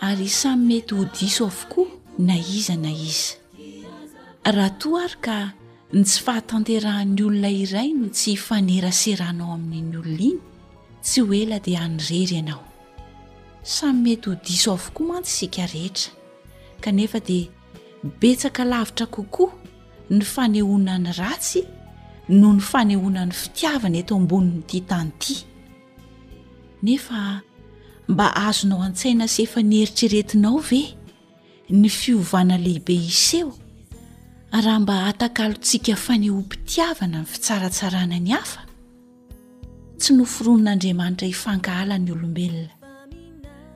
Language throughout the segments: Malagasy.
Ary samy mety ho diso avokoa na iza na iza. Raha toa ary ka ny tsy fahatanterahan'ny olona iray no tsy ifaneraseranao amin'iny olona iny, tsy ho ela dia any irery ianao. Samy mety ho diso avokoa mantsy isika rehetra, kanefa dia betsaka lavitra kokoa ny fanehoana ny ratsy noho ny fanehoana ny fitiavana eto ambonin'ity tany ity. Nefa mba azonao an-tsaina sy efa nieritreretinao ve ny fiovana lehibe hiseho raha mba atakalontsika fanehoam-pitiavana ny fitsaratsarana ny hafa? Tsy noforonin'Andriamanitra hifankahala ny olombelona.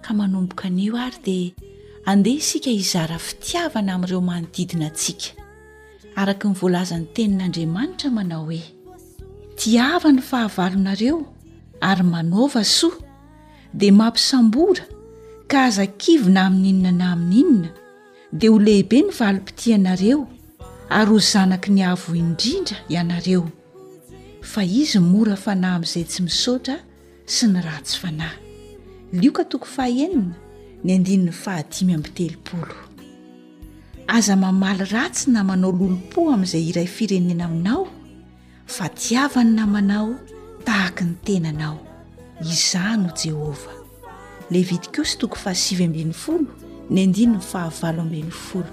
Ka manomboka anio ary dia andeha isika hizara fitiavana amin'ireo manodidina antsika, araka ny voalazan'ny Tenin'Andriamanitra manao hoe. tiava ny fahavalonareo ary manaova soa dia mampisambora ka aza kivina amin'inona na amin'inona dia ho lehibe ny valim-pitianareo ary ho zanaky ny avo indrindra ianareo fa izy mora fanahy amin'izay tsy misaotra sy ny ratsy fanahy. Lioka toko fahenina, ny andininy fahadimy amby telopolo. Aza mamaly ratsy na manao lolompo amin'izay iray firenena aminao, fa tiava ny namanao tahaka ny tenanao. Izaho no Jehovah. Levitikosy toko fahasivy ambin'ny folo, ny andininy fahavalo ambin'ny folo.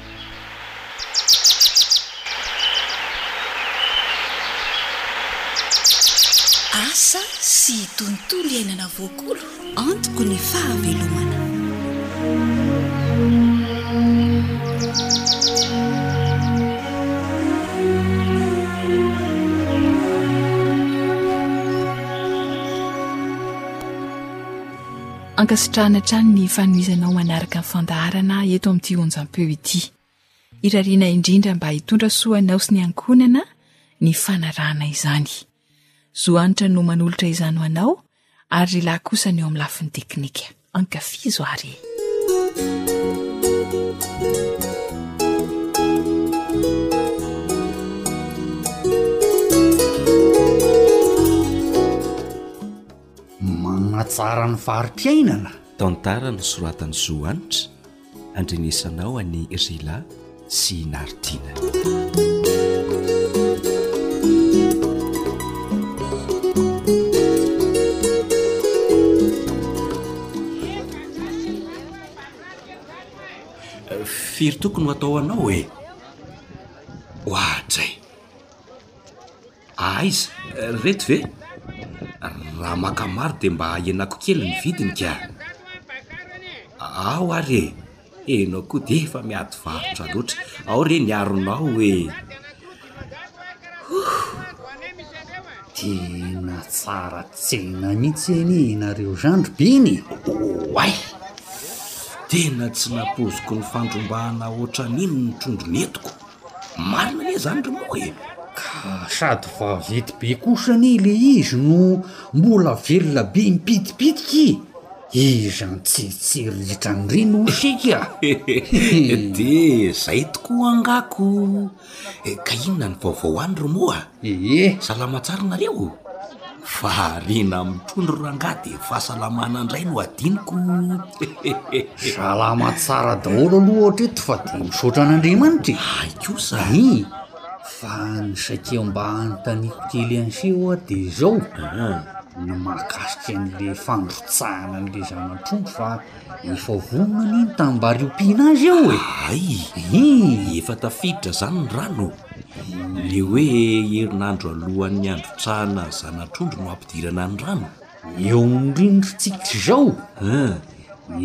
Asa sy tontolo iainana voakolo antoko ny fahavelomana. Ankasitrahana hatrany ny fanohizanao manaraka ny fandaharana eto amin'ity onjampeo ity. Irariana indrindra mba hitondra soa anao sy ny ankohonana ny fanarahana izany. Zo hanitra no manolotra izany ho anao ary ry lahy kosa ny eo amin'ny lafiny teknika. Ankafizo ary e! Manatsara ny fari-piainana. Tantara nosoratan'i Zo Hanitra, andrenesanao an'i Rila sy i Naritiana. firy toko no atao anao e ohatray Aiza? Ry reto ve? Raha maka maro dia mba ahenako kely ny vidiny ka! Ao ary e! Ianao koa dia efa miady varotra loatra. Ao re ny aronao e! Tena tsara tsena mihitsy anie ianareo zandry beny e! Oay! Tena tsy nampoiziko nifandrombahana ohatran'iny ny trondro nentiko. Marina anie zany ry moa e! ka sady vaventy be kosa anie le izy no mbola velona be mipitipitika e! iza no tsy tsy ritra ny reny hoy isika e! de zay tokoa angaha ko e! ka inona ny vaovao any ry moa e! salama tsara nareo? Variana amin'ny trondro ry rangahy dia fahasalamana indray no hadinoko hehehehe. Salama tsara daholo aloha hatreto fa dia misaotra an'Andriamanitra e. Hay kosa e. Fa ny saika mba hanontaniako kely an'se ho'a dia izao, ny mahakasika an'le fandrotsahana an'le zana-trondro fa. Efa vonona anie ny tanimbary ompiana azy eo e! Hay! Efa tafiditra izany ny rano. Ilay hoe herinandro alohan'ny handrotsahana zana-trondro no hampidirana ny rano. Eo amin'ny rindrintsika izao,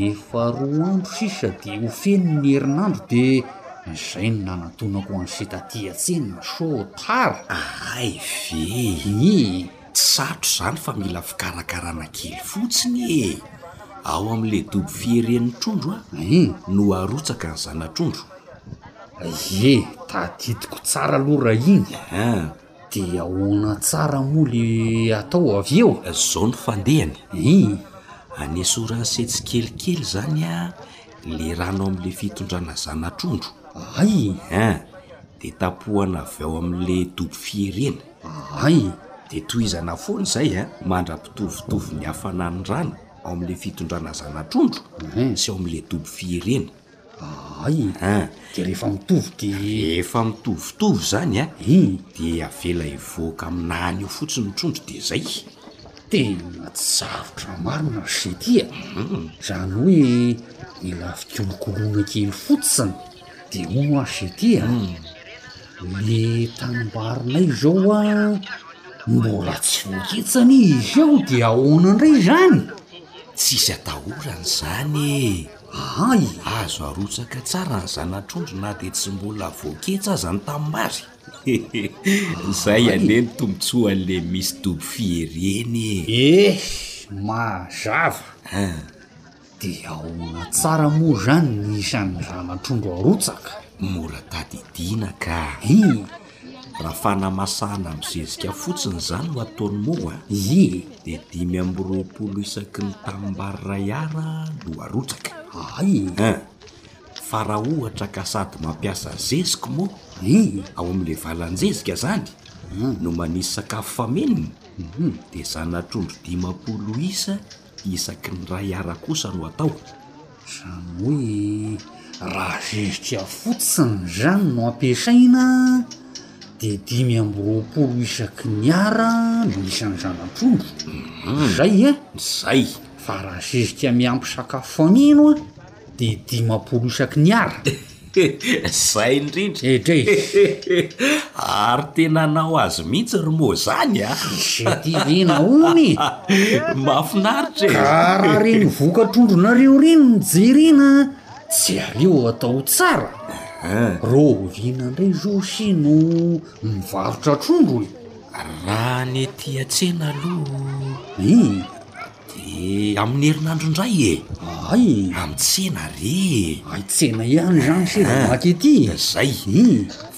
efa roa andro sisa dia ho feno ny herinandro dia izay no nanatonako an'i Sy taty an-tsena sao tara. Hay ve! Tsy sarotra izany fa mila fikarakarana kely fotsiny e! Ao amin'ilay dobo fieren'ny trondro a! Hum! no arotsaka ny zana-trondro. Ye, tadidiko tsara aloha raha iny. An! Dia ahoana tsara moa ilay atao avy eo? Izao no fandehany. Hum! Anesorany setsikelikely izany a, ilay rano ao amin'ilay fitondrana zana-trondro. Hay! An! Dia tapohana avy ao amin'ilay dobo fierena. Ahay dia tohizana foana izay eh, mandra-pitovitovy ny hafanan'ny rano ao amin'ilay fitondrana zana-trondro sy ao amin'ilay dobo fierena. Ahay eh, dia rehefa mitovy dia. Rehefa mitovitovy izany eh, dia avela hivoaka aminà any eo fotsiny ny trondro dia izay. Tena tsy sarotra marina ry setia, izany hoe mila fikolokoloana kely fotsiny. de moa azo ity a le tanimbarinay zao a mbola tsy niketsany izy eo de ahoana ndray zany tsisy atahorany zany e ahay azo arotsaka tsara ny zanatrondro na de tsy mbola voaketsa aza ny tanimbary zay ane ny tombotsoan'le misy dobo fiereny e eh mazava a De ahoana tsara moa zany ny isan'ny zana-trondro arotsaka? Mbola tadidiana ka. Hii. Raha fanamasahana amin'ny zezika fotsiny izany no ataony moa, Ie. dia dimy amby roapolo isaky ny tanimbary iray Ar no arotsaka. Ahay. Hein. Fa raha ohatra ka sady mampiasa zeziky moa, Ii. ao amin'ilay valan-jezika izany, no manisy sakafo fameniny, dia zana-trondro dimampolo isa Isaky ny iray ara kosa no atao. Izany hoe raha zezika fotsiny izany no ampiasaina dia dimy amby roapolo isaky ny ara no isan'ny zana-trondro. Izay e. Izay. Fa raha zezika miampy sakafo fameno. de dimampolo isaky ny Ar. Zay indrindra. Ary tena hanao azy mihitsy ry Moa zany a! Zay ty ve nahoana e! Mahafinaritra e! Ka raha reny vokatr'ondrinareo reny no jerena tsy aleo atao tsara? Rahoviana indray zao se no mivarotra trondro e! Raha ny ety an-tsena aloha. Iiih. Dia amin'ny herinandro indray e! Hay! Amin'ny tsena re e! Hay tsena ihany izany se vao maty ety! Izay!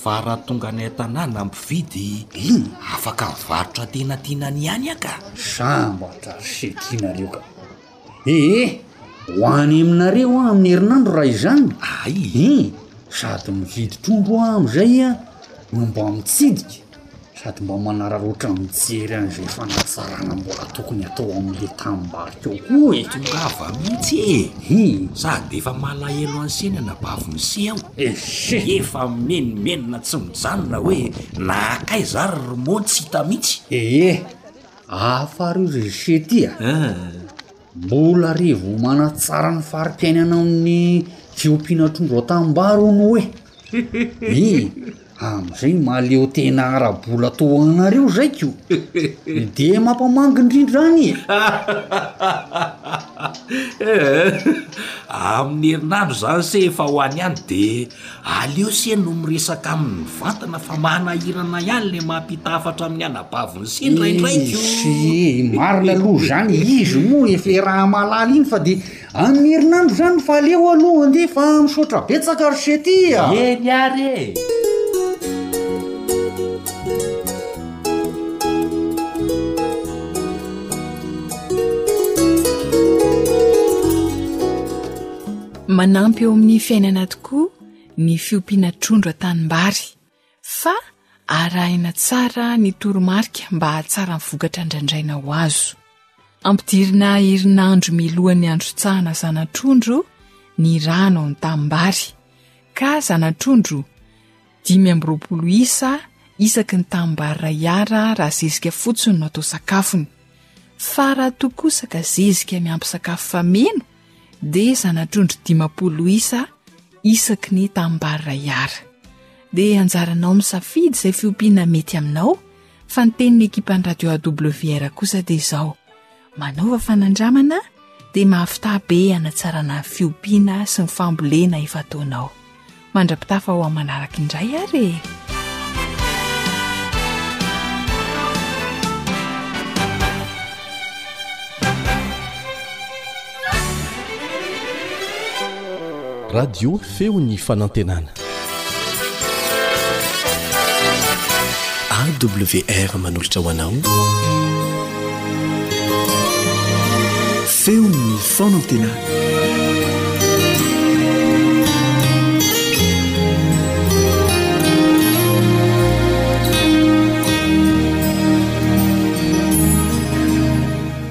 Fa raha tonga any an-tanàna mpividy, afaka mivarotra tena tianany ihany aho ka! Sambatra ry sekinareo ka! Ee, ho any aminareo aho amin'ny herinandro raha izany! Hay! Sady mividy trondro aho amin'izay no mba mitsidika! Sady mba manararaotra mijery an'izay fanatsarana mbola tokony atao amin'ilay tanimbary teo koa e! Tongava mihitsy e! Hum! Sady efa malahelo ansena na bavin'ise aho. Esse! Efa mimenomenona tsy mijanona hoe nankaiza ary ry Moa tsy hita mihitsy. Ee! Hafa ry R'ise ty a! Aa! Mbola ary vao manatsara ny fari-piainana amin'ny fiompiana trondro ao tanimbary hono hoe e! Amin'izay mahaleo tena ara-bola toa anareo zaiko. Dia mampamangy indrindra any e! Amin'ny herinandro izany se efa ho any ihany dia. Aleo se no miresaka aminy mivantana fa manahirana ihany le mampita hafatra amin'ny anabaviny se ndraindraiky o! Eehh marina aloha zany izy moa efa eraha malala iny fa de amin'ny herinandro zany fa aleo aloha andeha fa misaotra betsaka ry se ty a! Eny ary e! Manampy eo amin'ny fiainana tokoa ny fiompiana trondro an-tanimbary, fa arahina tsara ny toromarika mba hahatsara ny vokatra andrandraina ho azo. Ampidirina herinandro milohan'ny handrotsahana zana-trondro ny rano ao an-tanimbary, ka zana-trondro, Dimy amby roapolo isa isaky ny tanimbary iray ara raha zezika fotsiny no atao sakafony. Fa raha toa kosa ka zezika miampy sakafo fa meno dia zanatrondro dimampolo isa isaky ny tanimbary iray ara. Dia anjaranao misafidy izay fiompiana mety aminao fa ny tenin'ny ekipan'ny radio AWR kosa dia izao, Manaova fanandramana dia mahafitaha be hanatsarana ny fiompiana sy ny fambolena efa ataonao. Mandra-pitafa ho amin'ny manaraka indray ary e! Radio feon'ny fanantenana. AWR manolotra ho anao. Feon'ny fanantenana.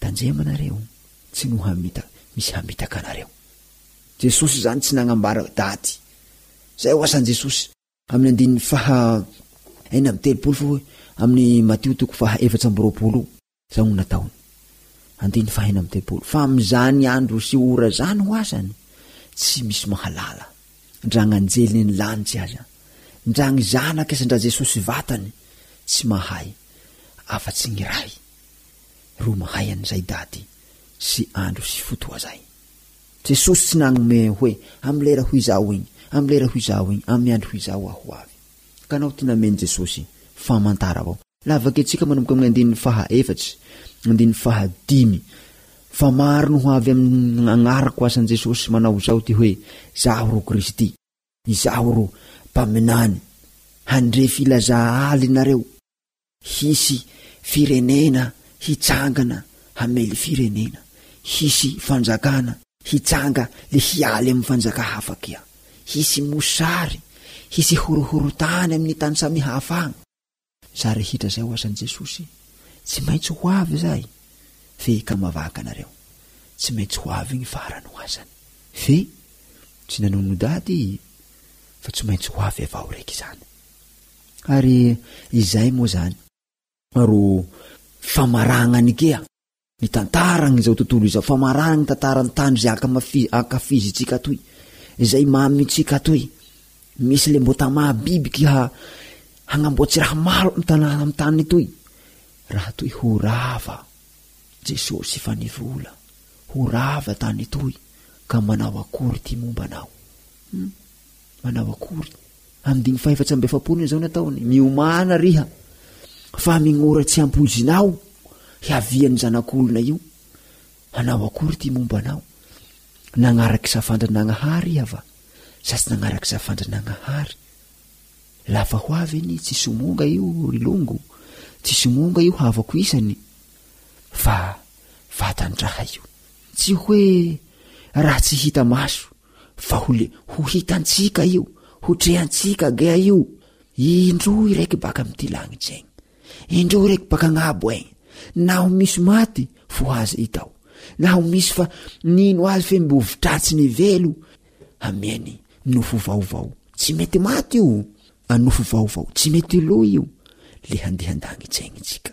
Tandremo nareo tsy no hamita misy hamitaka anareo. Jesosy izany tsy nagnambara daty. Zay ho asan'i Jesosy. Amin'ny andininy faha enina amby telopolo fa hoe amin'ny Matio toko faha efatra amby roapolo. Zao no nataony. Andininy faha enina amby telopolo, fa amin'izany andro sy ora izany ho asany tsy misy mahalala, ndra gn anjeliny ny lanitsy aza, ndra gny zanak'asa ndra Jesosy vatany, tsy mahay, afa-tsy gny Ray. roa mahay an'izay daty sy andro sy fotoa zay. Jesosy tsy nagnome hoe amin'ny lera ho izao igny, amin'ny lera ho izao igny, amin'ny andro ho izao aho ho avy. Ka naho ty namen'i Jesosy famantara avao. Lavake antsika manomboka amin'ny andininy faha efatsy, andininy faha dimy, Fa maro no ho avy amin'ny agnarako asan'i Jesosy manao izao ty hoe, Izaho ro Kristy, Izaho ro Mpaminany, handre filazà aly nareo. Hisy firenena hitsangana hamely firenena, hisy fanjakana hitsanga le hialy amin'ny fanjaka hafa kia, hisy mosary, hisy horohorontany amin'ny tany samihafa agny. Za rehitra zay hoazan'i Jesosy, tsy maintsy ho avy za e, fe hikamavaka anareo, tsy maintsy ho avy gny farany hoazany, fe tsy nanono date i, fa tsy maintsy ho avy avao reke zany. Ary izay moa izany ro famaragna ny kea, ny tantaran' izao tontolo izao, famaragna ny tantaran' ny tany izay ankafizintsika atoy, izay mamintsika atoy. Misy le mbô tamà biby ki ha hagnamboatsy raha maro amin'ny tanàna amin'ny tany etoy. Raha toy ho rava Jesosy fa nivola, ho rava tany etoy ka manao akory ty momba anao? Hum. Manao akory. Amin'ny dimy fahefatsy amby efapolo izao ny ataony. Miomana riha fa mignora tsy ampoizinao hiavian'ny zanak'olona io. Manao akory ty momba anao. Nagnaraky safandrin'Agnahary iha va sa tsy nagnaraky safandrin'Agnahary? Lafa ho avy anie tsy somonga io ry longo, tsy somonga io havako isany fa vatan-draha io. Tsy hoe raha tsy hita maso. Fa ho le ho hitantsika io, ho trehantsika age io. Indro iraiky baka amin'ity lagnitsy egny. Indro iraiky baka agnabo egny. Naho misy maty, fo azy hitao. Naho misy fa nino azy fe mbo vtratry ny velo, hamieny nofo vaovao. Tsy mety maty io, a nofo vaovao. Tsy mety lo io. Le handeha an-dagnitsy egny tsika.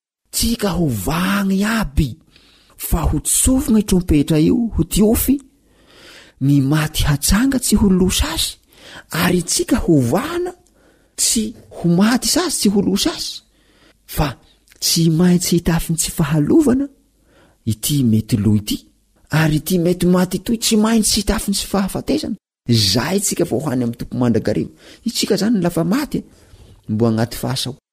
Tsy ka ho vahagny iaby, fa ho tsofigna i trompetra io, ho tiofy, ny maty hatsanga tsy ho lo sasy, ary itsika ho vahana tsy ho maty sasy, tsy ho lo sasy, fa tsy maintsy hitafy ny tsy fahalovana ity mety lo ity, ary ity mety maty itoy tsy maintsy hitafy ny tsy fahafatesana, zay itsika vao hany amy Tompo mandrakariva, itsika zany lafa maty mbo agnaty fasa ao.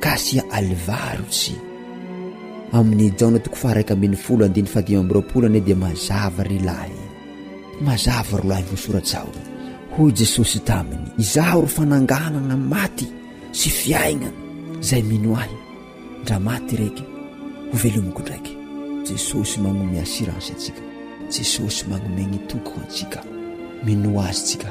Kasia Alvaro tsy. Amin'ny Jaona toko faharaika ambin'ny folo andininy fahadimy amby roapolo anie dia mazava ry lahy. Mazava ro lahy vosoratsao. Hoy Jesosy taminy, Izaho ro fananganana maty sy fiaignana, zay mino ahy, ndra maty reke, ho velomiko ndraiky. Jesosy magnomey assurance antsika. Jesosy magnomey ny toky ho antsika. Minoa Azy tsika.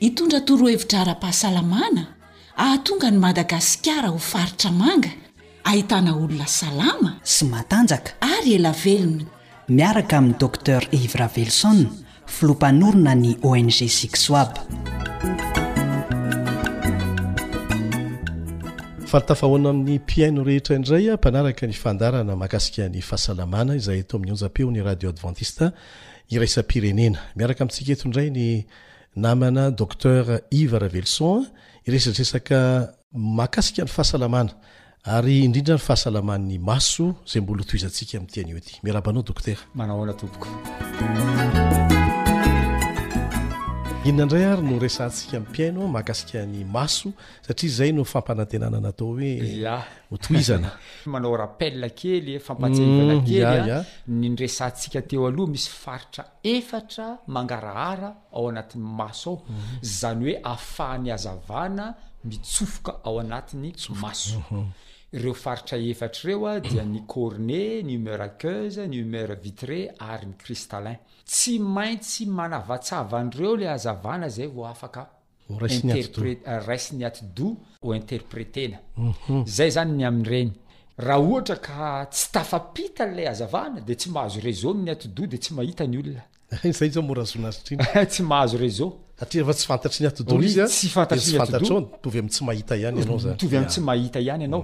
Hitondra torohevitra ara-pahasalamana hahatonga an'i Madagasikara ho faritra manga, ahitana olona salama, sy matanjaka, ary ela velona. miaraka amin'i Docteur Yves Raveloson, filoha mpanorina ny ONG Sixwab. Faly tafahoana amin'ny mpihaino rehetra indray mpanaraka ny fandaharana mahakasika ny fahasalamana izay eto amin'ny onjam-peon'ny Radio Adventiste iraisam-pirenena. Miaraka amintsika eto indray ny namana Docteur Yves Ravelison hiresadresaka mahakasika ny fahasalamana ary indrindra ny fahasalaman'ny maso izay mbola ho tohizantsika amin'ity anio ity. Miarahaba anao Dokotera. Manao ahoana tompoko? Inona indray ary no resantsika amin'ny mpiaino mahakasika ny maso satria izay no fampanantenana natao hoe ya. ho tohizana. Manao rappel kely, fampahatsiahivana mm, kely. Ya, ya. Ny resantsika teo aloha misy faritra efatra mangarahara ao anatin'ny maso ao, izany hoe ahafahan'ny hazavana mitsofoka ao anatin'ny maso. Ireo faritra efatra ireo dia ny cornée, ny humeur aqueuse, ny humeur vitrée ary ny cristallin. Tsy maintsy manavatsava an'ireo ilay hazavana izay vao afaka Ho raisin'ny atidoha. Raisin'ny atidoha ho interpretena. Zay zany ny amin'ireny. Raha ohatra ka tsy tafapita ilay hazavana dia tsy mahazo réseau ny atidoha dia tsy mahita ny olona. Izay izao mora azon'azy indrindra. Tsy mahazo réseau. Satria rehefa tsy fantatry ny atidoha ilay izy dia tsy fantatrao, mitovy amin'ny tsy mahita ihany ianao zany. Mitovy amin'ny tsy mahita ihany ianao.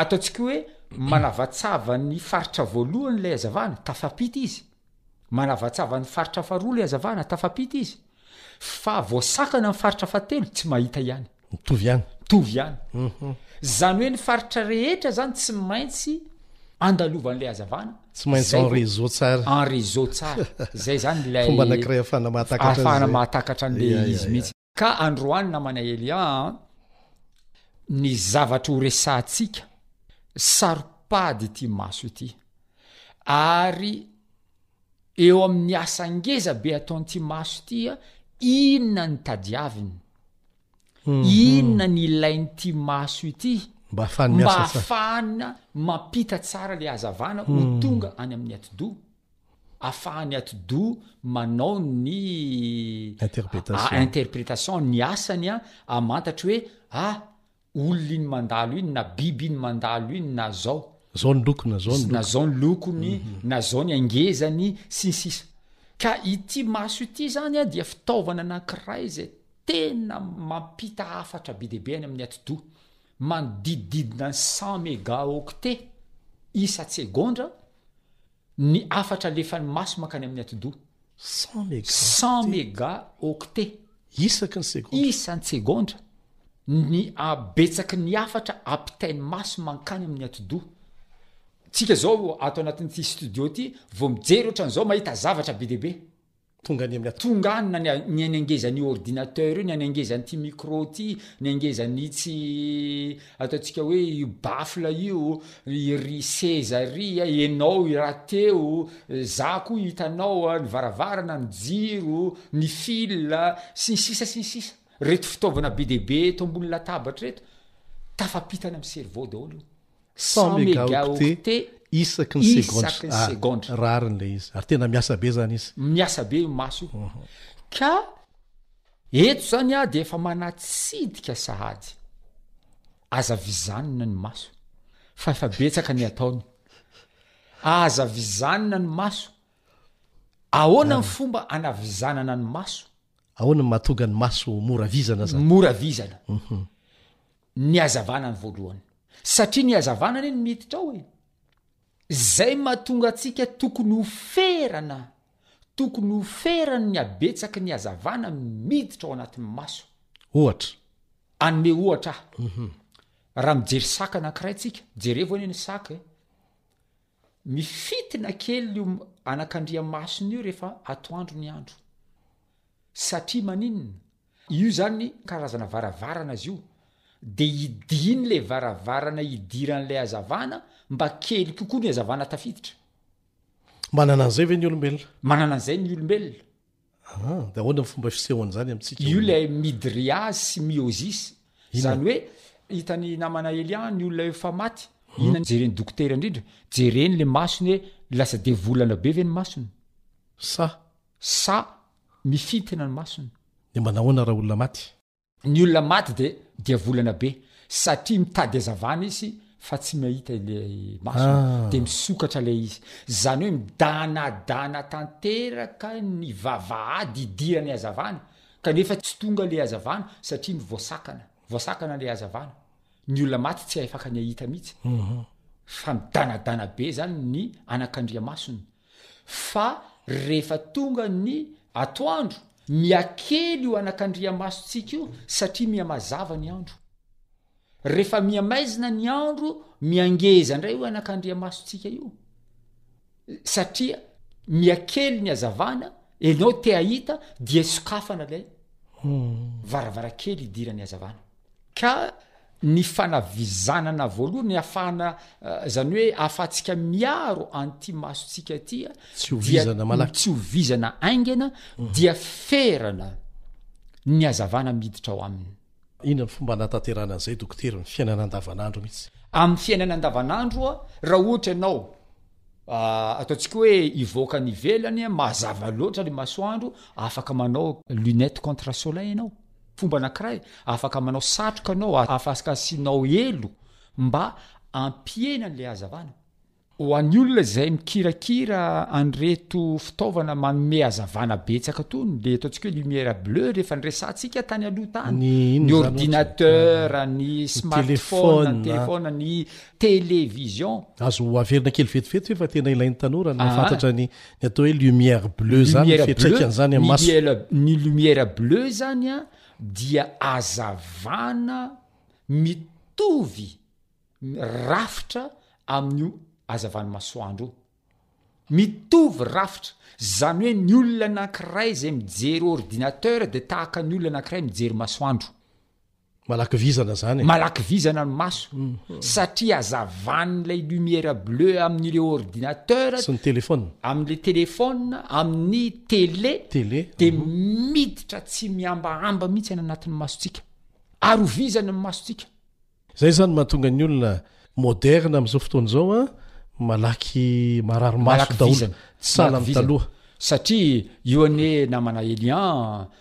Ataontsika hoe manavatsava ny faritra voalohany ilay hazavana, tafapita izy. Manavatsava ny faritra faharoa ilay hazavana, tafampita izy, fa voasakana ny faritra fahatelo, tsy mahita ihany. Mitovy ihany. Mitovy ihany. Izany hoe ny faritra rehetra izany tsy maintsy andalovan'ilay hazavana. Tsy maintsy en réseau tsara. En réseau tsara. Izay izany ilay. Fomba anankiray ahafahana mahatakatra an'ilay. Ahafahana mahatakatra an'ilay izy mihitsy. Ka androany namana Elia a, ny zavatra ho resahantsika, saro-pady ity maso ity. Ary eo amin'ny asa ngeza be ataon'ity maso ity a, inona ny tadiaviny? Mhm. Inona ny ilain'ity maso ity? Mba ahafahany miasa tsara. Mba ahafahana mampita tsara le hazavana ho mhm. tonga any amin'ny atidoha. afahany atidoha manao ny interpretation ny asany a amantatry hoe a ah, olona iny mandalo iny na biby iny mandalo iny na zao zao ny lokony na zao ny na zao ny lokony mhm. na zao ny angezany sy ny sisa ka ity maso ity zany a dia fitaovana anankiray zay tena mampita hafatra be deaibe any amin'ny atidoha manodidididina ny cent mega octe isa-tsegondra ny hafatra alefan'ny maso mankany amin'ny atidoha. Cent mega. Cent mega octet. Isaky ny segondra. Isan-tsegondra. Ny habetsaky ny hafatra ampitain'ny maso mankany amin'ny atidoha. Tsika zao ato anatin'ity studio ty vao mijery ohatran'izao mahita zavatra be dia be. Tonga any amin'ny. Tonga any na ny any angezan'io ordinateur io, ny any angezan'ity micro ity, ny angezan'itsy ataontsika hoe io baffle io, iry seza iry, ianao rahateo, za koa hitanao, ny varavarana, ny jiro, ny fil, sy ny sisa sy ny sisa. Reto fitaovana be dia be eto ambony latabatra reto, tafapitana amin'ny cerveau daholo io. 100 megaoctet isaky ny segondra. Rariny ilay izy. Ary tena miasa be izany izy. Miasa be io maso io. Ka eto izany aho dia efa manatsidika sahady. Aza vizanina ny maso. Fa efa betsaka ny ataony. Aza vizanina ny maso. Ahoana ny fomba anavizanana ny maso? Ahoana no mahatonga ny maso mora vizana izany? Mora vizana. ny hazavana ny voalohany satria ny hazavana anie no miditra ao e! zay mahatonga antsika tokony ho ferana tokony ho ferany ny habetsaky ny hazavana miditra ao anatin'ny maso. Ohatra. Anome ohatra aho. Raha mijery saka anankiray tsika, jerevo anie ny saka e! Mifintina kely io anakandriamasina io rehefa atoandro ny andro. Satria maninona? Io zany karazana varavarana izy io de hidiany le varavarana hidiran'ilay hazavana mba kely kokoa ny hazavana tafiditra. Manana an'izay ve ny olombelona? Manana an'izay ny olombelona. Aa! Dia ahoana ny fomba fisehoan'izany amintsika olona? Io ilay midriazy sy miosis, izany hoe hitan'ny namana Elia ny olona efa maty, inona no jeren'ny dokotera indrindra? Jereny ilay masony hoe lasa devolana be ve ny masony? Sa. Sa mifintina ny masony? Dia manahoana raha olona maty? Ny olona maty de diavolana be satria mitady hazavana izy fa tsy mahita ilay masony ah. de misokatra ilay izy zany hoe midanadana tanteraka ny vavahady idirany hazavana kanefa tsy tonga le hazavana satria ny voasakana voasakana le hazavana ny olona maty tsy afaka ny ahita mihitsy mhm. fa midanadana be zany ny anakandriamasony Fa rehefa tonga ny atoandro, miha-kely io anakandriamasontsika io satria miha-mazava ny andro. Rehefa miha-maizina ny andro, miha-ngeza indray io anakandriamasontsika io. Satria miha-kely ny hazavana, ianao te-hahita, dia sokafana ilay hmm. varavarankely hidirany hazavana. Ka ny fanavizanana voalohany ahafahana, izany hoe ahafahantsika miaro an'ity masontsika ity, dia ny tsy ho vizana haingana, dia ferana ny hazavana miditra ao aminy. Inona no fomba hanatanterahana an'izay Dokotera, amin'ny fiainana andavanandro mihitsy? Amin'ny fiainana andavanandro, raha ohatra ianao, ataontsika hoe hivoaka any ivelany, mazava loatra ny masoandro, afaka manao lunettes contre soleil ianao. Fomba anankiray, afaka manao satroka anao, afaka asianao elo mba hampihena an'ilay hazavana. Ho an'ny olona izay mikirakira an'ireto fitaovana manome hazavana betsaka itony, ilay ataontsika hoe lumière bleue, ilay efa niresahantsika tany aloha tany, ny ordinateur, ny smartphone, ny telephone, ny télévision. Azo averina kely vetivety ve fa tena ilain'ny tanora ny mahafantatra ny ny atao hoe lumière bleu zany fiatraikany zany am maso ny lumière bleu zany a dia azavana mitovy rafitra amin'io azavan'ny masoandro io mitovy rafitra zany hoe ny olona anankiray zay mijery ordinateur de tahaka ny olona anankiray mijery masoandro Malaky vizana zany e. Malaky vizana ny maso satria hazavan'ilay lumière bleue amin'ireo ordinateur, sy ny téléphone, amin'ilay téléphone, amin'ny télé, télé, dia miditra tsy mihambahamba mihitsy any anatin'ny masontsika ary ho vizana ny masontsika. Zay zany mahatonga ny olona moderne amin'izao fotoana izao an, malaky marary maso daholo, tsy sahala amin'ny taloha. Satria io anie namana Elian,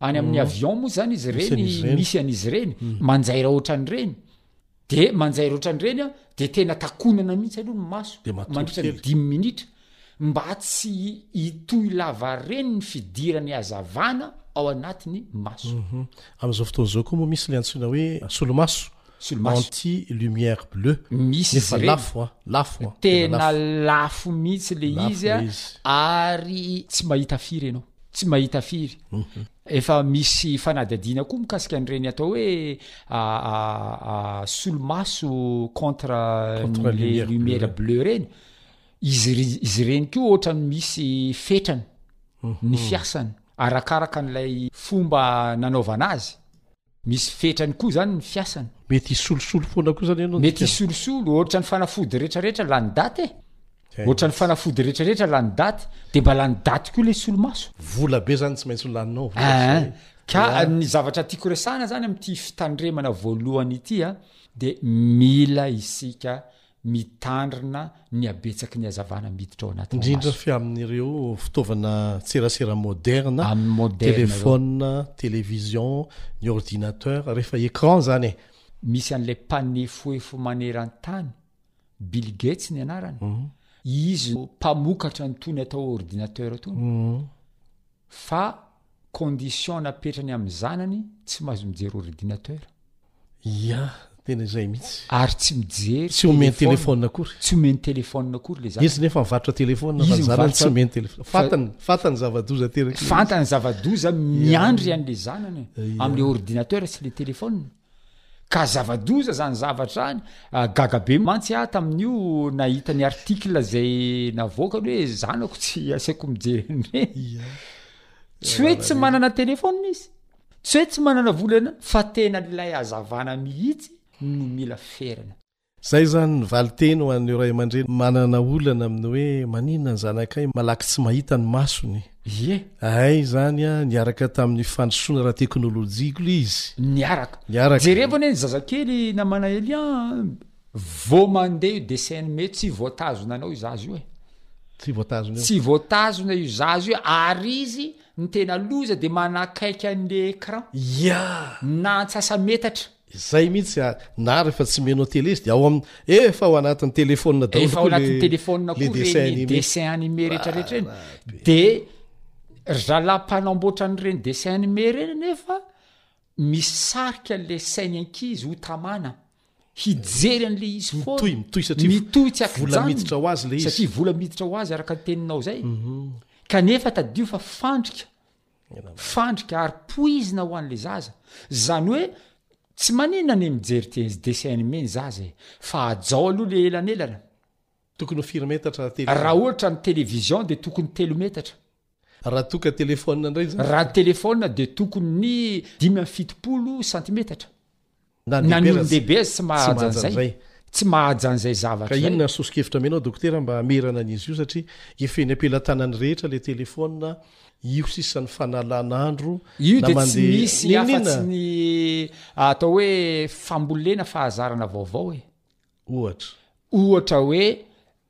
any amin'ny avion moa zany izy reny misy an'izy reny manjaira ohatran'ireny de manjaira ohatran'ireny a de tena takonana mihitsy aloha ny maso de mandritra ny dimy minitra mba tsy hitohy lavareny ny fidirany azavana ao anatin'ny maso mhm. amin'izao fotoana izao koa moa misy le antsoina hoe solomaso anti lumière bleue misy izy ireny lafo a lafo a tena lafo mihitsy le izy a ary tsy mahita firy ianao tsy mahita firy mhm. efa misy fanadihadiana koa mikasika an'ireny atao hoe solomaso contre le lumière bleu ireny izy izy ireny koa ohatrany misy fetrany mhm. ny fiasany arakaraka an'ilay fomba nanaovana azy Misy fetrany koa zany ny fiasany. Mety hisolosolo foana koa zany ianao. Mety hisolosolo, ohatrany fanafody rehetra rehetra lany daty e. Ohatrany fanafody rehetra rehetra lany daty, de mba lany daty koa le solomaso. Vola be zany tsy maintsy laninao vola zay. Ka ny zavatra tiako resahana zany amty fitandremana voalohany ity a, de mila isika mitandrina ny habetsaky ny hazavana miditra ao anaty maso. Indrindra fa amin'ireo fitaovana tserasera moderna, telephone, television, ny ordinateur, rehefa écran izany e. Misy an'ilay mpanefoefo maneran-tany, Bill Gates ny anarany, mhm. izy mpamokatra an'itony atao ordinateur itony, mhm. fa condition napetrany amin'ny zanany tsy mahazo mijery ordinateur. Ia, tena izay mihitsy. Ary tsy mijery tsy omeny téléphone akory. Tsy omeny téléphone akory le zanany. Izy nefa mivarotra téléphone fa ny zanany tsy omeny téléphone. Fantany, fantany zava-doza ateraky. Fantany zava-doza miandry an'le zanany amin'le ordinateur sy le téléphone. Ka zava-doza zany zavatra any, gaga be mantsy aho tamin'io nahita ny article zay navoakany hoe zanako tsy asaiko mijery an'ireny. Tsy hoe tsy manana téléphone izy, tsy hoe tsy manana vola fa tena ilay hazavana mihitsy no mila ferana. Izay izany ny valin-teny ho an'ireo ray aman-dreny manana olana amin'ny hoe maninona ny zanakay malaky tsy mahita ny masony. Ie. Ay izany a, niaraka tamin'ny fandrosoana ara-teknolojia koa izy. Niaraka. Niaraka. Jereo anie ny zazakely na manahely an, vao mandeha io dessin animé tsy voatazona anao io zaza io e. Tsy voatazona io. Tsy voatazona io zaza io ary izy ny tena loza dia manakaiky an'ilay écran. Ia. Na antsasa-metatra. Izay mihitsy a! Na rehefa tsy mino tele izy dia ao amin'ny, efa ao anatin'ny telefaonina daholo koa le, le dessin animé. Efa ao anatin'ny telefaonina koa ireny dessin animé rehetra rehetra ireny. Dia ry zalahy mpanamboatra an'ireny dessin animé ireny anefa misarika an'ilay sain'ny ankizy ho tamana hijery an'ilay izy foana. Mitohy, mitohy satria, mitohy tsy aky-janona. Vola miditra ho azy ilay izy. Satria vola miditra ho azy araka ny teninao izay. Kanefa tadidio fa fandrika. Fandrika ary poizina ho an'le zaza. Zany hoe tsy maninona ny mijery dessin animé ny zaza e! Fa hajao aloha le elanelana. Tokony ho firy metatra ny tele? Raha ohatra ny television dia tokony telo metatra. Raha toa ka telephone indray zany? Raha ny telephone dia tokony dimy amby fitopolo santimetatra. Na ny olon-dehibe aza tsy mahaja an'izay. Tsy mahaja an'izay zavatra izay. Ka inona ny soso-kevitra omenao dokotera mba hamerana an'izy io satria efa eny am-pelatanany rehetra ilay telefaonina, io sisa ny fanalan'andro na mandeha. Io dia tsy misy afa-tsy ny atao hoe fambolena, fahazarana vaovao e. Ohatra. Ohatra hoe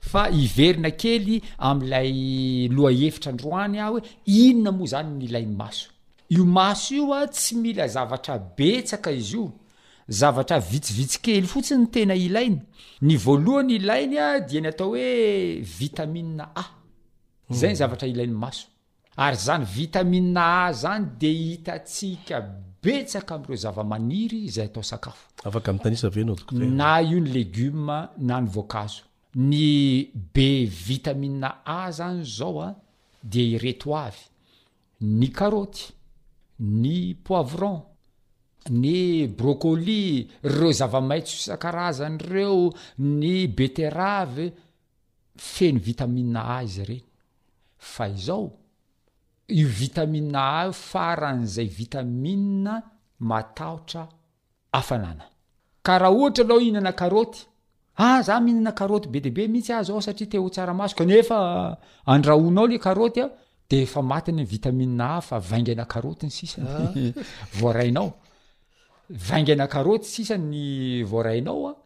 Fa hiverina kely amin'ilay lohahevitra androany aho hoe inona moa izany ny ilay maso. Io maso io a, tsy mila zavatra betsaka izy io, zavatra vitsivitsy kely fotsiny no tena ilainy. Ny voalohany ilainy dia ny atao hoe vitamine A. Izay ny zavatra ilain'ny maso. Ary izany vitamine A izany dia hitantsika betsaka amin'ireo zavamaniry izay atao sakafo. Afaka mitanisa ve ianao Dokotera? Na io ny legioma na ny voankazo. Ny be vitamine A izany izao a, dia ireto avy, ny karaoty, ny poivron, ny broccoli, ireo zavamaitso isan-karazany ireo, ny beterave, feno vitamine A izy ireny fa izao io vitamine A io faran'izay vitamine matahotra hafanana ka raha ohatra ianao hihinana karaoty ah za mihinana karaoty be dia be mihitsy ah zao satria te ho tsara maso kanefa andrahoinao le karaoty ah de efa maty ny vitamine A fa vaingana karaoty ny sisa voarainao vaingana karaoty sisa ny voarainao ah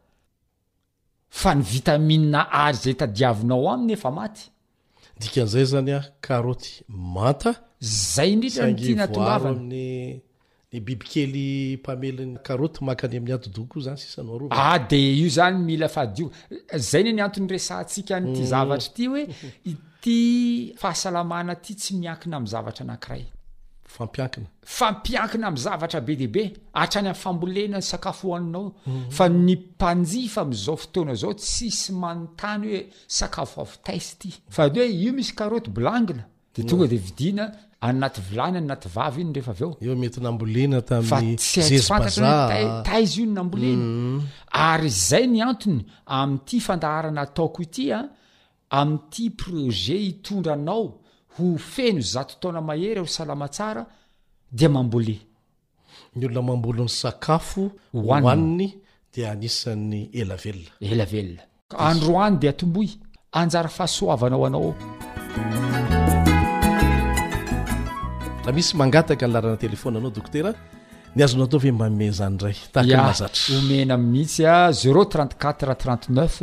fa ny vitamine A izay tadiavinao aminy efa maty. Dikan'izay izany a karoty manta Zay indrindra no saingy tiana voaaro tongavana. amin'ny ny bibikely mpamely ny karoty mankany amin'ny atidoha koa izany sisa no arovana. Ah dia io izany mila fahadiovana. Izay anie ny antony niresahantsika an'ity zavatra ity hoe Ty fahasalamana ty tsy miankina amin'ny zavatra anankiray. Fampiankina. Fampiankina amin'ny zavatra be dia be, hatrany amin'ny fambolena, ny sakafo hohaninao. Fa ny mpanjifa amin'izao fotoana izao tsisy manontany hoe sakafo avy taiz ty. Fa ny hoe io misy karaoty bolangina, dia tonga dia vidiana any anaty vilany, any anaty vava iny rehefa avy eo. Io mety nambolena tamin'ny zezibazaha. Fa tsy fantatrao ny hoe taiz io no nambolena. Ary izay ny antony amin'ity fandaharana ataoko ity, Amin'ity projet hitondra anao ho feno zato taona mahery aho salama tsara dia mambole. Ny olona mamboly ny sakafo hohaniny dia anisan'ny ela velona. Ela velona. Androany dia tomboy. Anjara fahasoavana ho anao ao. Raha misy mangataka ny laharana telephone anao Dokotera, ny azonao atao ve mba amea izany indray tahaka ny mahazatra. Omena mihitsy a, zero trente quatre trente neuf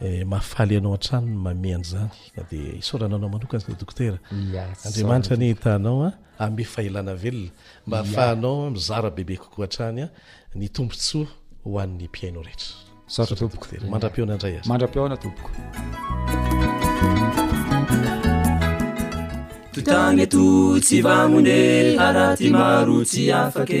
Eh, mahafaly anao an-trano ny mame an'izany ka dia isaorana anao manokana sy ny dokotera andriamanitra anie hitanao a ame fahilana velona mba hahafahanao mizara bebe kokoa hatrany a ny tombontsoa ho an'ny mpihaino rehetra saotra tompoko mandra-pihaona indray aza mandra-pihaona tompoko totany eto tsy vamone haraty maro tsy afake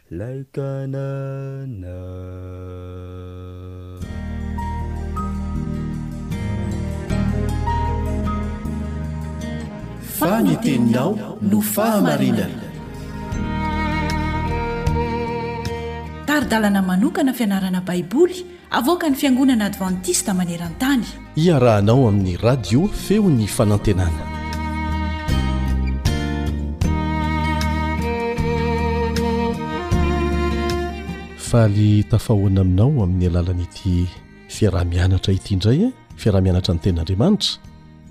Lay tanàna. Fa ny teninao no fahamarinana. Tari-dalana manokana fianarana Baiboly. Avoakan'ny Fiangonana Advantista maneran-tany. Iarahanao amin'ny Radio Feon'ny Fanantenana. Faly tafahoana aminao amin'ny alalan'ity fiaraha-mianatra ity indray, fiaraha-mianatra ny Tenin'Andriamanitra.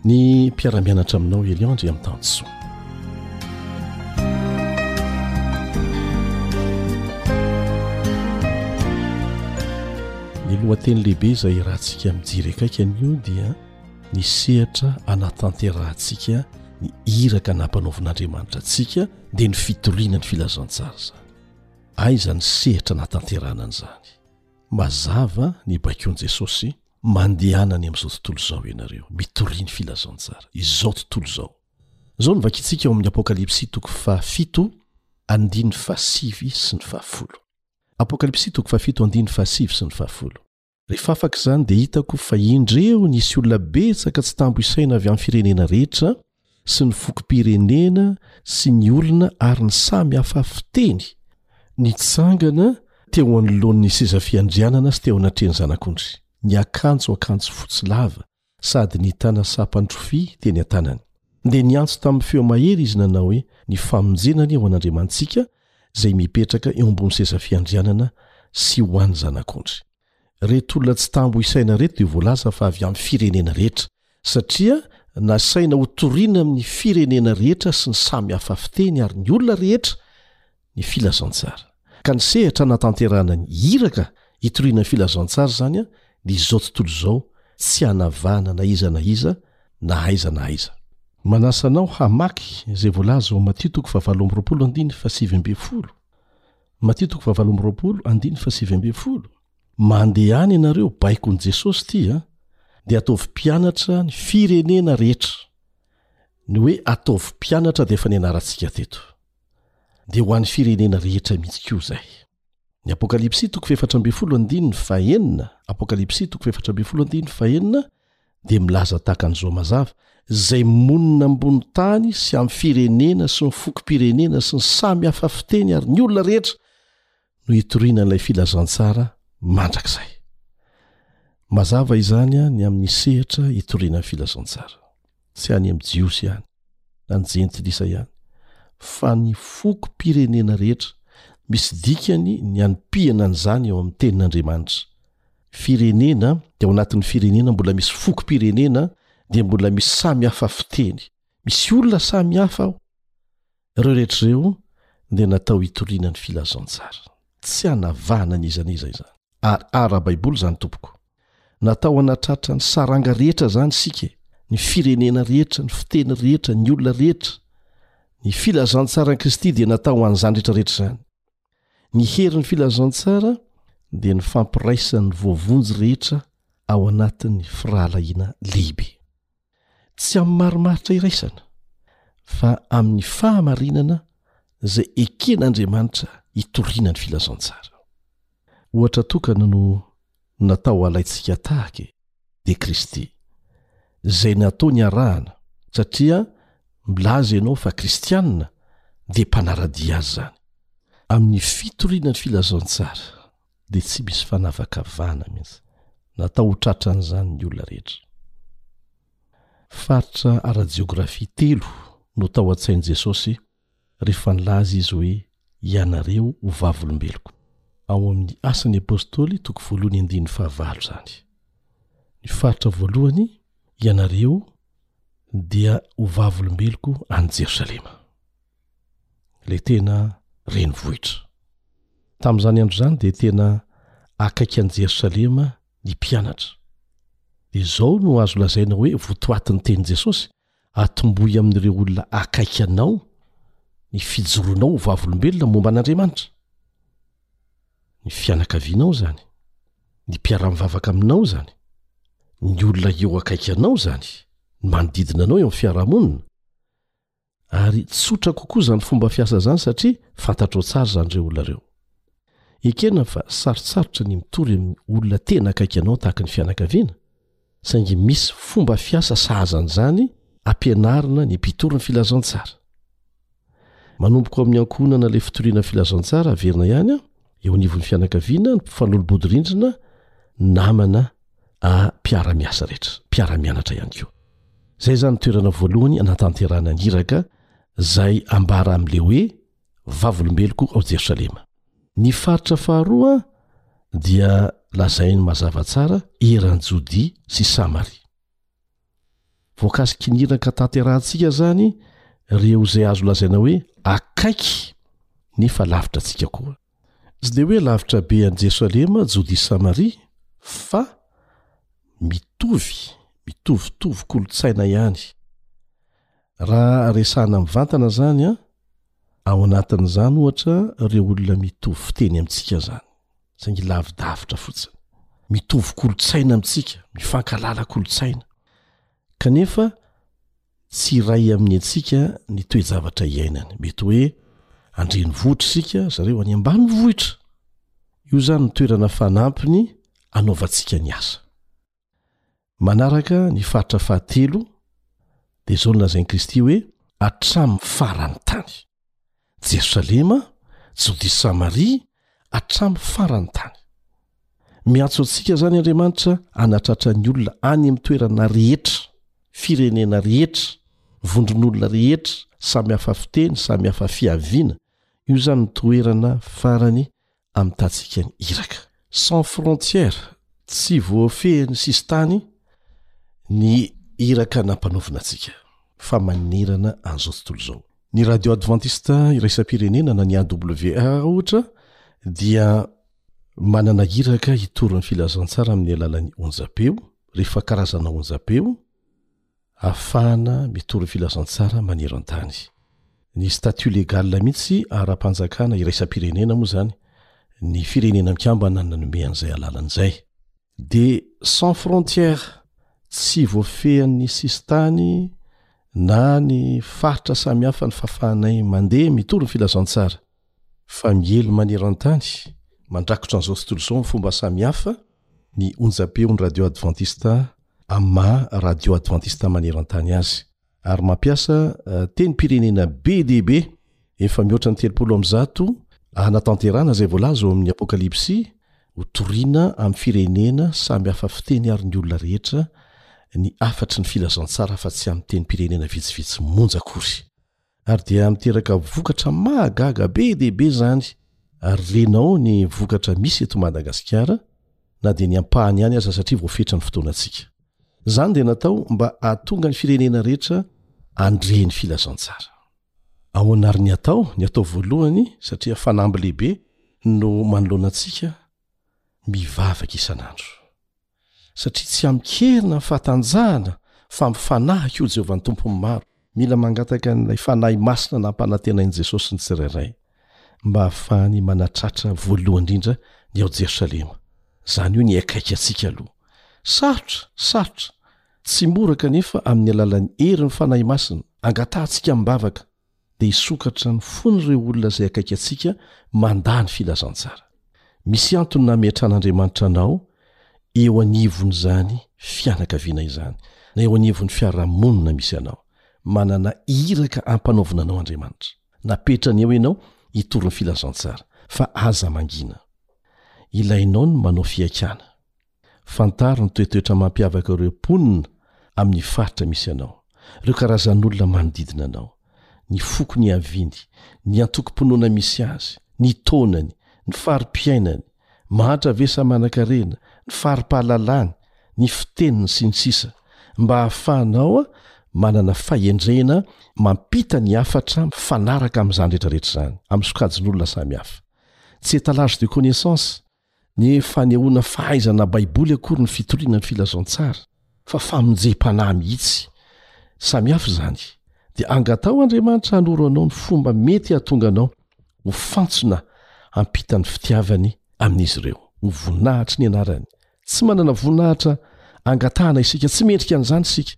Ny mpiara-mianatra aminao Elion Andriantantsoa. Ny lohateny lehibe izay iarahantsika mijery akaiky anio dia ny sehatra anatanterahantsika ny iraka nampanaovin'Andriamanitra antsika dia ny fitoriana ny filazantsara izany. Aiza ny sehatra anatanterahana an'izany? Mazava ny baikon'i Jesosy Mandehana any amin'izao tontolo izao ianareo, mitoria ny filazantsara. Izao tontolo izao. Izao no vakintsika ao amin'ny Apokalypsy toko fahafito andininy fahasivy sy ny fahafolo. Apokalypsy toko fahafito andininy fahasivy sy ny fahafolo. Rehefa afaka izany dia hitako fa indreo nisy olona betsaka tsy tambo isaina avy amin'ny firenena rehetra, sy ny fokom-pirenena sy ny olona ary ny samy hafa fiteny nitsangana teo anoloan'ny sezafiandrianana sy teo anatrehan'ny Zanak'ondry, niakanjo akanjo fotsy lava sady nitana sampandrofia teny an-tanany. Dia niantso tamin'ny feo mahery izy nanao hoe, Ny famonjena anie ho an'Andriamanitsika izay mipetraka eo ambony sezafiandrianana sy ho an'ny Zanak'ondry. Reto olona tsy tambo isaina reto dia voalaza fa avy amin'ny firenena rehetra satria nasaina ho toriana amin'ny firenena rehetra sy ny samy hafa fiteny ary ny olona rehetra ny filazantsara. Ka ny sehatra anatanterahana ny iraka hitoriana ny filazantsara izany dia izao tontolo izao tsy anavahana na iza na iza na aiza na aiza. Manasa anao hamaky izay voalaza ao Matio toko fahavalo amby roapolo andiny fahasivy ambin'ny folo. Mandeha any ianareo, baikon'i Jesosy ity a! dia ataovy mpianatra ny firenena rehetra. Ny hoe ataovy mpianatra dia efa nianarantsika teto. Dia ho an'ny firenena rehetra mihitsy koa izay. dia milaza tahaka an'izao mazava, Izay monina ambony tany sy amin'ny firenena sy ny fokom-pirenena sy ny samy hafa fiteny ary ny olona rehetra no hitoriana an'ilay filazantsara mandrakizay. Mazava izany ny amin'ny sehatra hitoriana ny filazantsara. tsy any amin'ny Jiosy ihany na ny Jentilisa ihany, fa ny fokom-pirenena rehetra, misy dikany ny hanipihana an'izany eo amin'ny Tenin'Andriamanitra. Firenena, dia ao anatin'ny firenena mbola misy fokom-pirenena, dia mbola misy samy hafa fiteny. Misy olona samy hafa ao. Ireo rehetra ireo dia natao hitoriana ny filazantsara. Tsy hanavahana n'iza n'iza izany. Ary ara-baiboly izany tompoko. Natao hanatratra ny saranga rehetra izany isika e! Ny firenena rehetra, ny fiteny rehetra, ny olona rehetra. Ny filazantsaran'i Kristy dia natao ho an'izany rehetra rehetra izany. Ny herin'ny filazantsara dia ny fampiraisan'ny voavonjy rehetra ao anatin'ny firahalahiana lehibe. tsy amin'ny marimaritra iraisana fa amin'ny fahamarinana izay eken'Andriamanitra hitoriana ny filazantsara. Ohatra tokana no natao halaintsika tahaka e! dia Kristy, izay natao niarahana satria milaza ianao fa kristianina dia mpanara-dia Azy izany, amin'ny fitoriana ny filazantsara. dia tsy misy fanavakavahana mihitsy, natao ho tratran'izany ny olona rehetra. Faritra ara-jeografia telo no tao an-tsain'i Jesosy rehefa nilaza izy hoe, Ianareo ho vavolombeloko. Ao amin'ny Asan'ny Apostoly toko voalohany andininy fahavalo izany. Ny faritra voalohany, Ianareo dia ho vavolombeloko any Jerosalema. ilay tena renivohitra. Tamin'izany andro izany dia tena akaiky an'i Jerosalema ny mpianatra. Izao no azo lazaina hoe votoatin'ny tenin'i Jesosy, Atombohy amin'ireo olona akaiky anao ny fijoroanao ho vavolombelona momba an'Andriamanitra. Ny fianakavianao izany, ny mpiara-mivavaka aminao izany, ny olona eo akaiky anao izany, ny manodidina anao eo amin'ny fiarahamonina, Ary tsotra kokoa izany fomba fiasa izany satria fantatrao tsara izany ireo olona ireo. Ekena fa sarotsarotra ny mitory amin'ny olona tena akaiky anao tahaka ny fianakaviana, saingy misy fomba fiasa sahaza an'izany ampianarina ny mpitory ny filazantsara. Manomboka ao amin'ny ankohonana ilay fitoriana filazantsara averina ihany an, eo anivon'ny fianakaviana, ny mpifanolo-bodirindrina, namana, a mpiara-miasa rehetra, mpiara-mianatra ihany koa. Zay zany toerana voalohany anatanterahana ny iraka zay ambara amle hoe vavolombeloko ao Jerosalema. Ny faritra faharoa dia lazainy mazava tsara eran Jodia sy Samaria. Voakasiky ny iraka tanterahantsika zany reo zay azo lazaina hoe akaiky nefa lavitra antsika koa. Tsy dia hoe lavitra be an'i Jerosalema, Jodia sy Samaria, fa mitovy, mitovitovy kolontsaina ihany. Raha resahana mivantana izany an, ao anatin'izany ohatra ireo olona mitovy fiteny amintsika izany, saingy lavidavitra fotsiny. Mitovy kolontsaina amintsika, mifankalala kolontsaina. Kanefa, tsy iray amin'ny antsika ny toe-javatra iainany. Mety hoe an-drenivohitra isika, ry zareo any ambanivohitra. Io izany no toerana fanampiny anaovantsika ny asa. Manaraka ny faritra fahatelo, dia izao no lazain'i Kristy hoe, Hatramin'ny faran'ny tany. Jerosalema, Jodia sy Samaria, hatramin'ny faran'ny tany. Miantso antsika izany Andriamanitra hanatratra ny olona any amin'ny toerana rehetra, firenena rehetra, vondron'olona rehetra, samy hafa fiteny, samy hafa fiaviana, io izany ny toerana farany amin'ny tatsikan'i Iraka. Sans frontières, tsy voafehin'ny sisintany ny Iraka nampanaovina antsika, fa manerana an'izao tontolo izao. Ny Radio Advantista Iraisam-pirenena na ny AWR, ohatra, dia manana Iraka hitory ny filazantsara amin'ny alalan'ny onjam-peo, rehefa karazana onjam-peo, ahafahana mitory filazantsara maneran-tany. Ny statut légal mihitsy ara-panjakana iraisam-pirenena moa izany ny Firenena Mikambana nanome an'izay alalana izay. Dia sans frontières, tsy voafehin'ny sisintany na ny faritra samihafa ny fahafahanay mandeha mitory ny filazantsara. fa miely maneran-tany mandrakotra an'izao tontolo izao amin'ny fomba samy hafa ny onjam-peon'ny Radio Adventista amin'ny maha Radio Adventista maneran-tany azy, ary mampiasa tenim-pirenena be dia be efa mihoatra ny telopolo amby zato hanatanterahana izay voalaza ao amin'ny Apokalypsy ho toriana amin'ny firenena samy hafa fiteny ary ny olona rehetra ny hafatry ny filazantsara afa-tsy amin'ny tenim-pirenena vitsivitsy monja akory. ary dia miteraka vokatra mahagaga be dia be izany ary renao ny vokatra misy eto Madagasikara na dia ny ampahany ihany aza satria voafetra ny fotoanantsika. Izany dia natao mba hahatonga ny firenena rehetra handre ny filazantsara. Ahoana ary ny atao? Ny atao voalohany, satria fanamby lehibe no manoloana antsika, mivavaka isan'andro. satria tsy amin-kerina ny fahatanjahana fa amin'ny fanahy koa Jehovah ny Tompon'ny maro. Mila mangataka an'ilay Fanahy Masina nampanantenain'i Jesosy ny tsirairay mba hahafahany manatratra voalohany indrindra ny ao Jerosalema, izany hoe ny akaiky antsika aloha. Sarotra, sarotra, tsy mora kanefa amin'ny alalan'ny herin'ny Fanahy Masina angatahantsika amim-bavaka. dia hisokatra ny fon'ireo olona izay akaiky antsika mandà ny filazantsara. Misy antony nametrahan'Andriamanitra anao eo anivon'izany fianakaviana izany, na eo anivon'ny fiarahamonina misy anao. Manana iraka hampanaovina anao Andriamanitra. Napetrany eo ianao hitory ny filazantsara, fa aza mangina. Ilainao ny manao fihaikana. Fantaro ny toetoetra mampiavaka ireo mponina amin'ny faritra misy anao, ireo karazan'olona manodidina anao, ny foko niaviany, ny antokom-pinoana misy azy, ny taonany, ny fari-piainany, mahantra ve sa manankarena, ny fari-pahalalany, ny fiteniny sy ny sisa Mba hahafahanao manana fahendrena mampita ny hafatra mifanaraka amin'izany rehetrarehetra izany, amin'ny sokajin'olona samihafa. Tsy étalage de connaissances Ny fanehoana fahaizana Baiboly akory ny fitoriana ny filazantsara fa famonjem-panahy mihitsy. Samy hafa izany. Dia angataho Andriamanitra hanoro anao ny fomba mety hahatonga anao ho fantsona hampita ny fitiavany amin'izy ireo. Ho voninahitry ny anarany. Tsy manana voninahitra angatahana isika, tsy mendrika an'izany isika,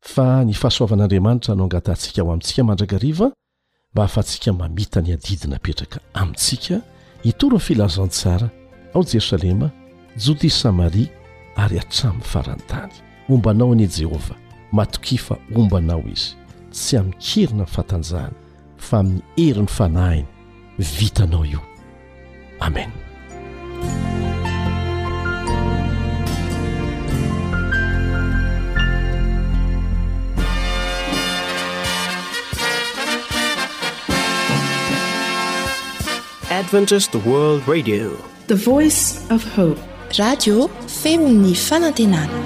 fa ny fahasoavan'Andriamanitra no angatahantsika ho amintsika mandrakariva, mba hahafahantsika mamita ny adidy napetraka amintsika hitory ny filazantsara ao Jerosalema, Jodia sy Samaria ary hatramin'ny faran'ny tany. Homba anao anie Jehovah. Matokia fa homba anao izy, tsy amin-keriny amin'ny fahatanjahany fa amin'ny herin'ny fanahiny. Vitanao io. Amena. Adventist World Radio. The Voice of Hope. Radio Femon'ny Fanantenana.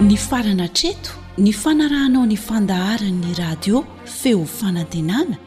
Ny farana treto ny fanarahanao ny fandaharan'ny radio Feo Fanantenana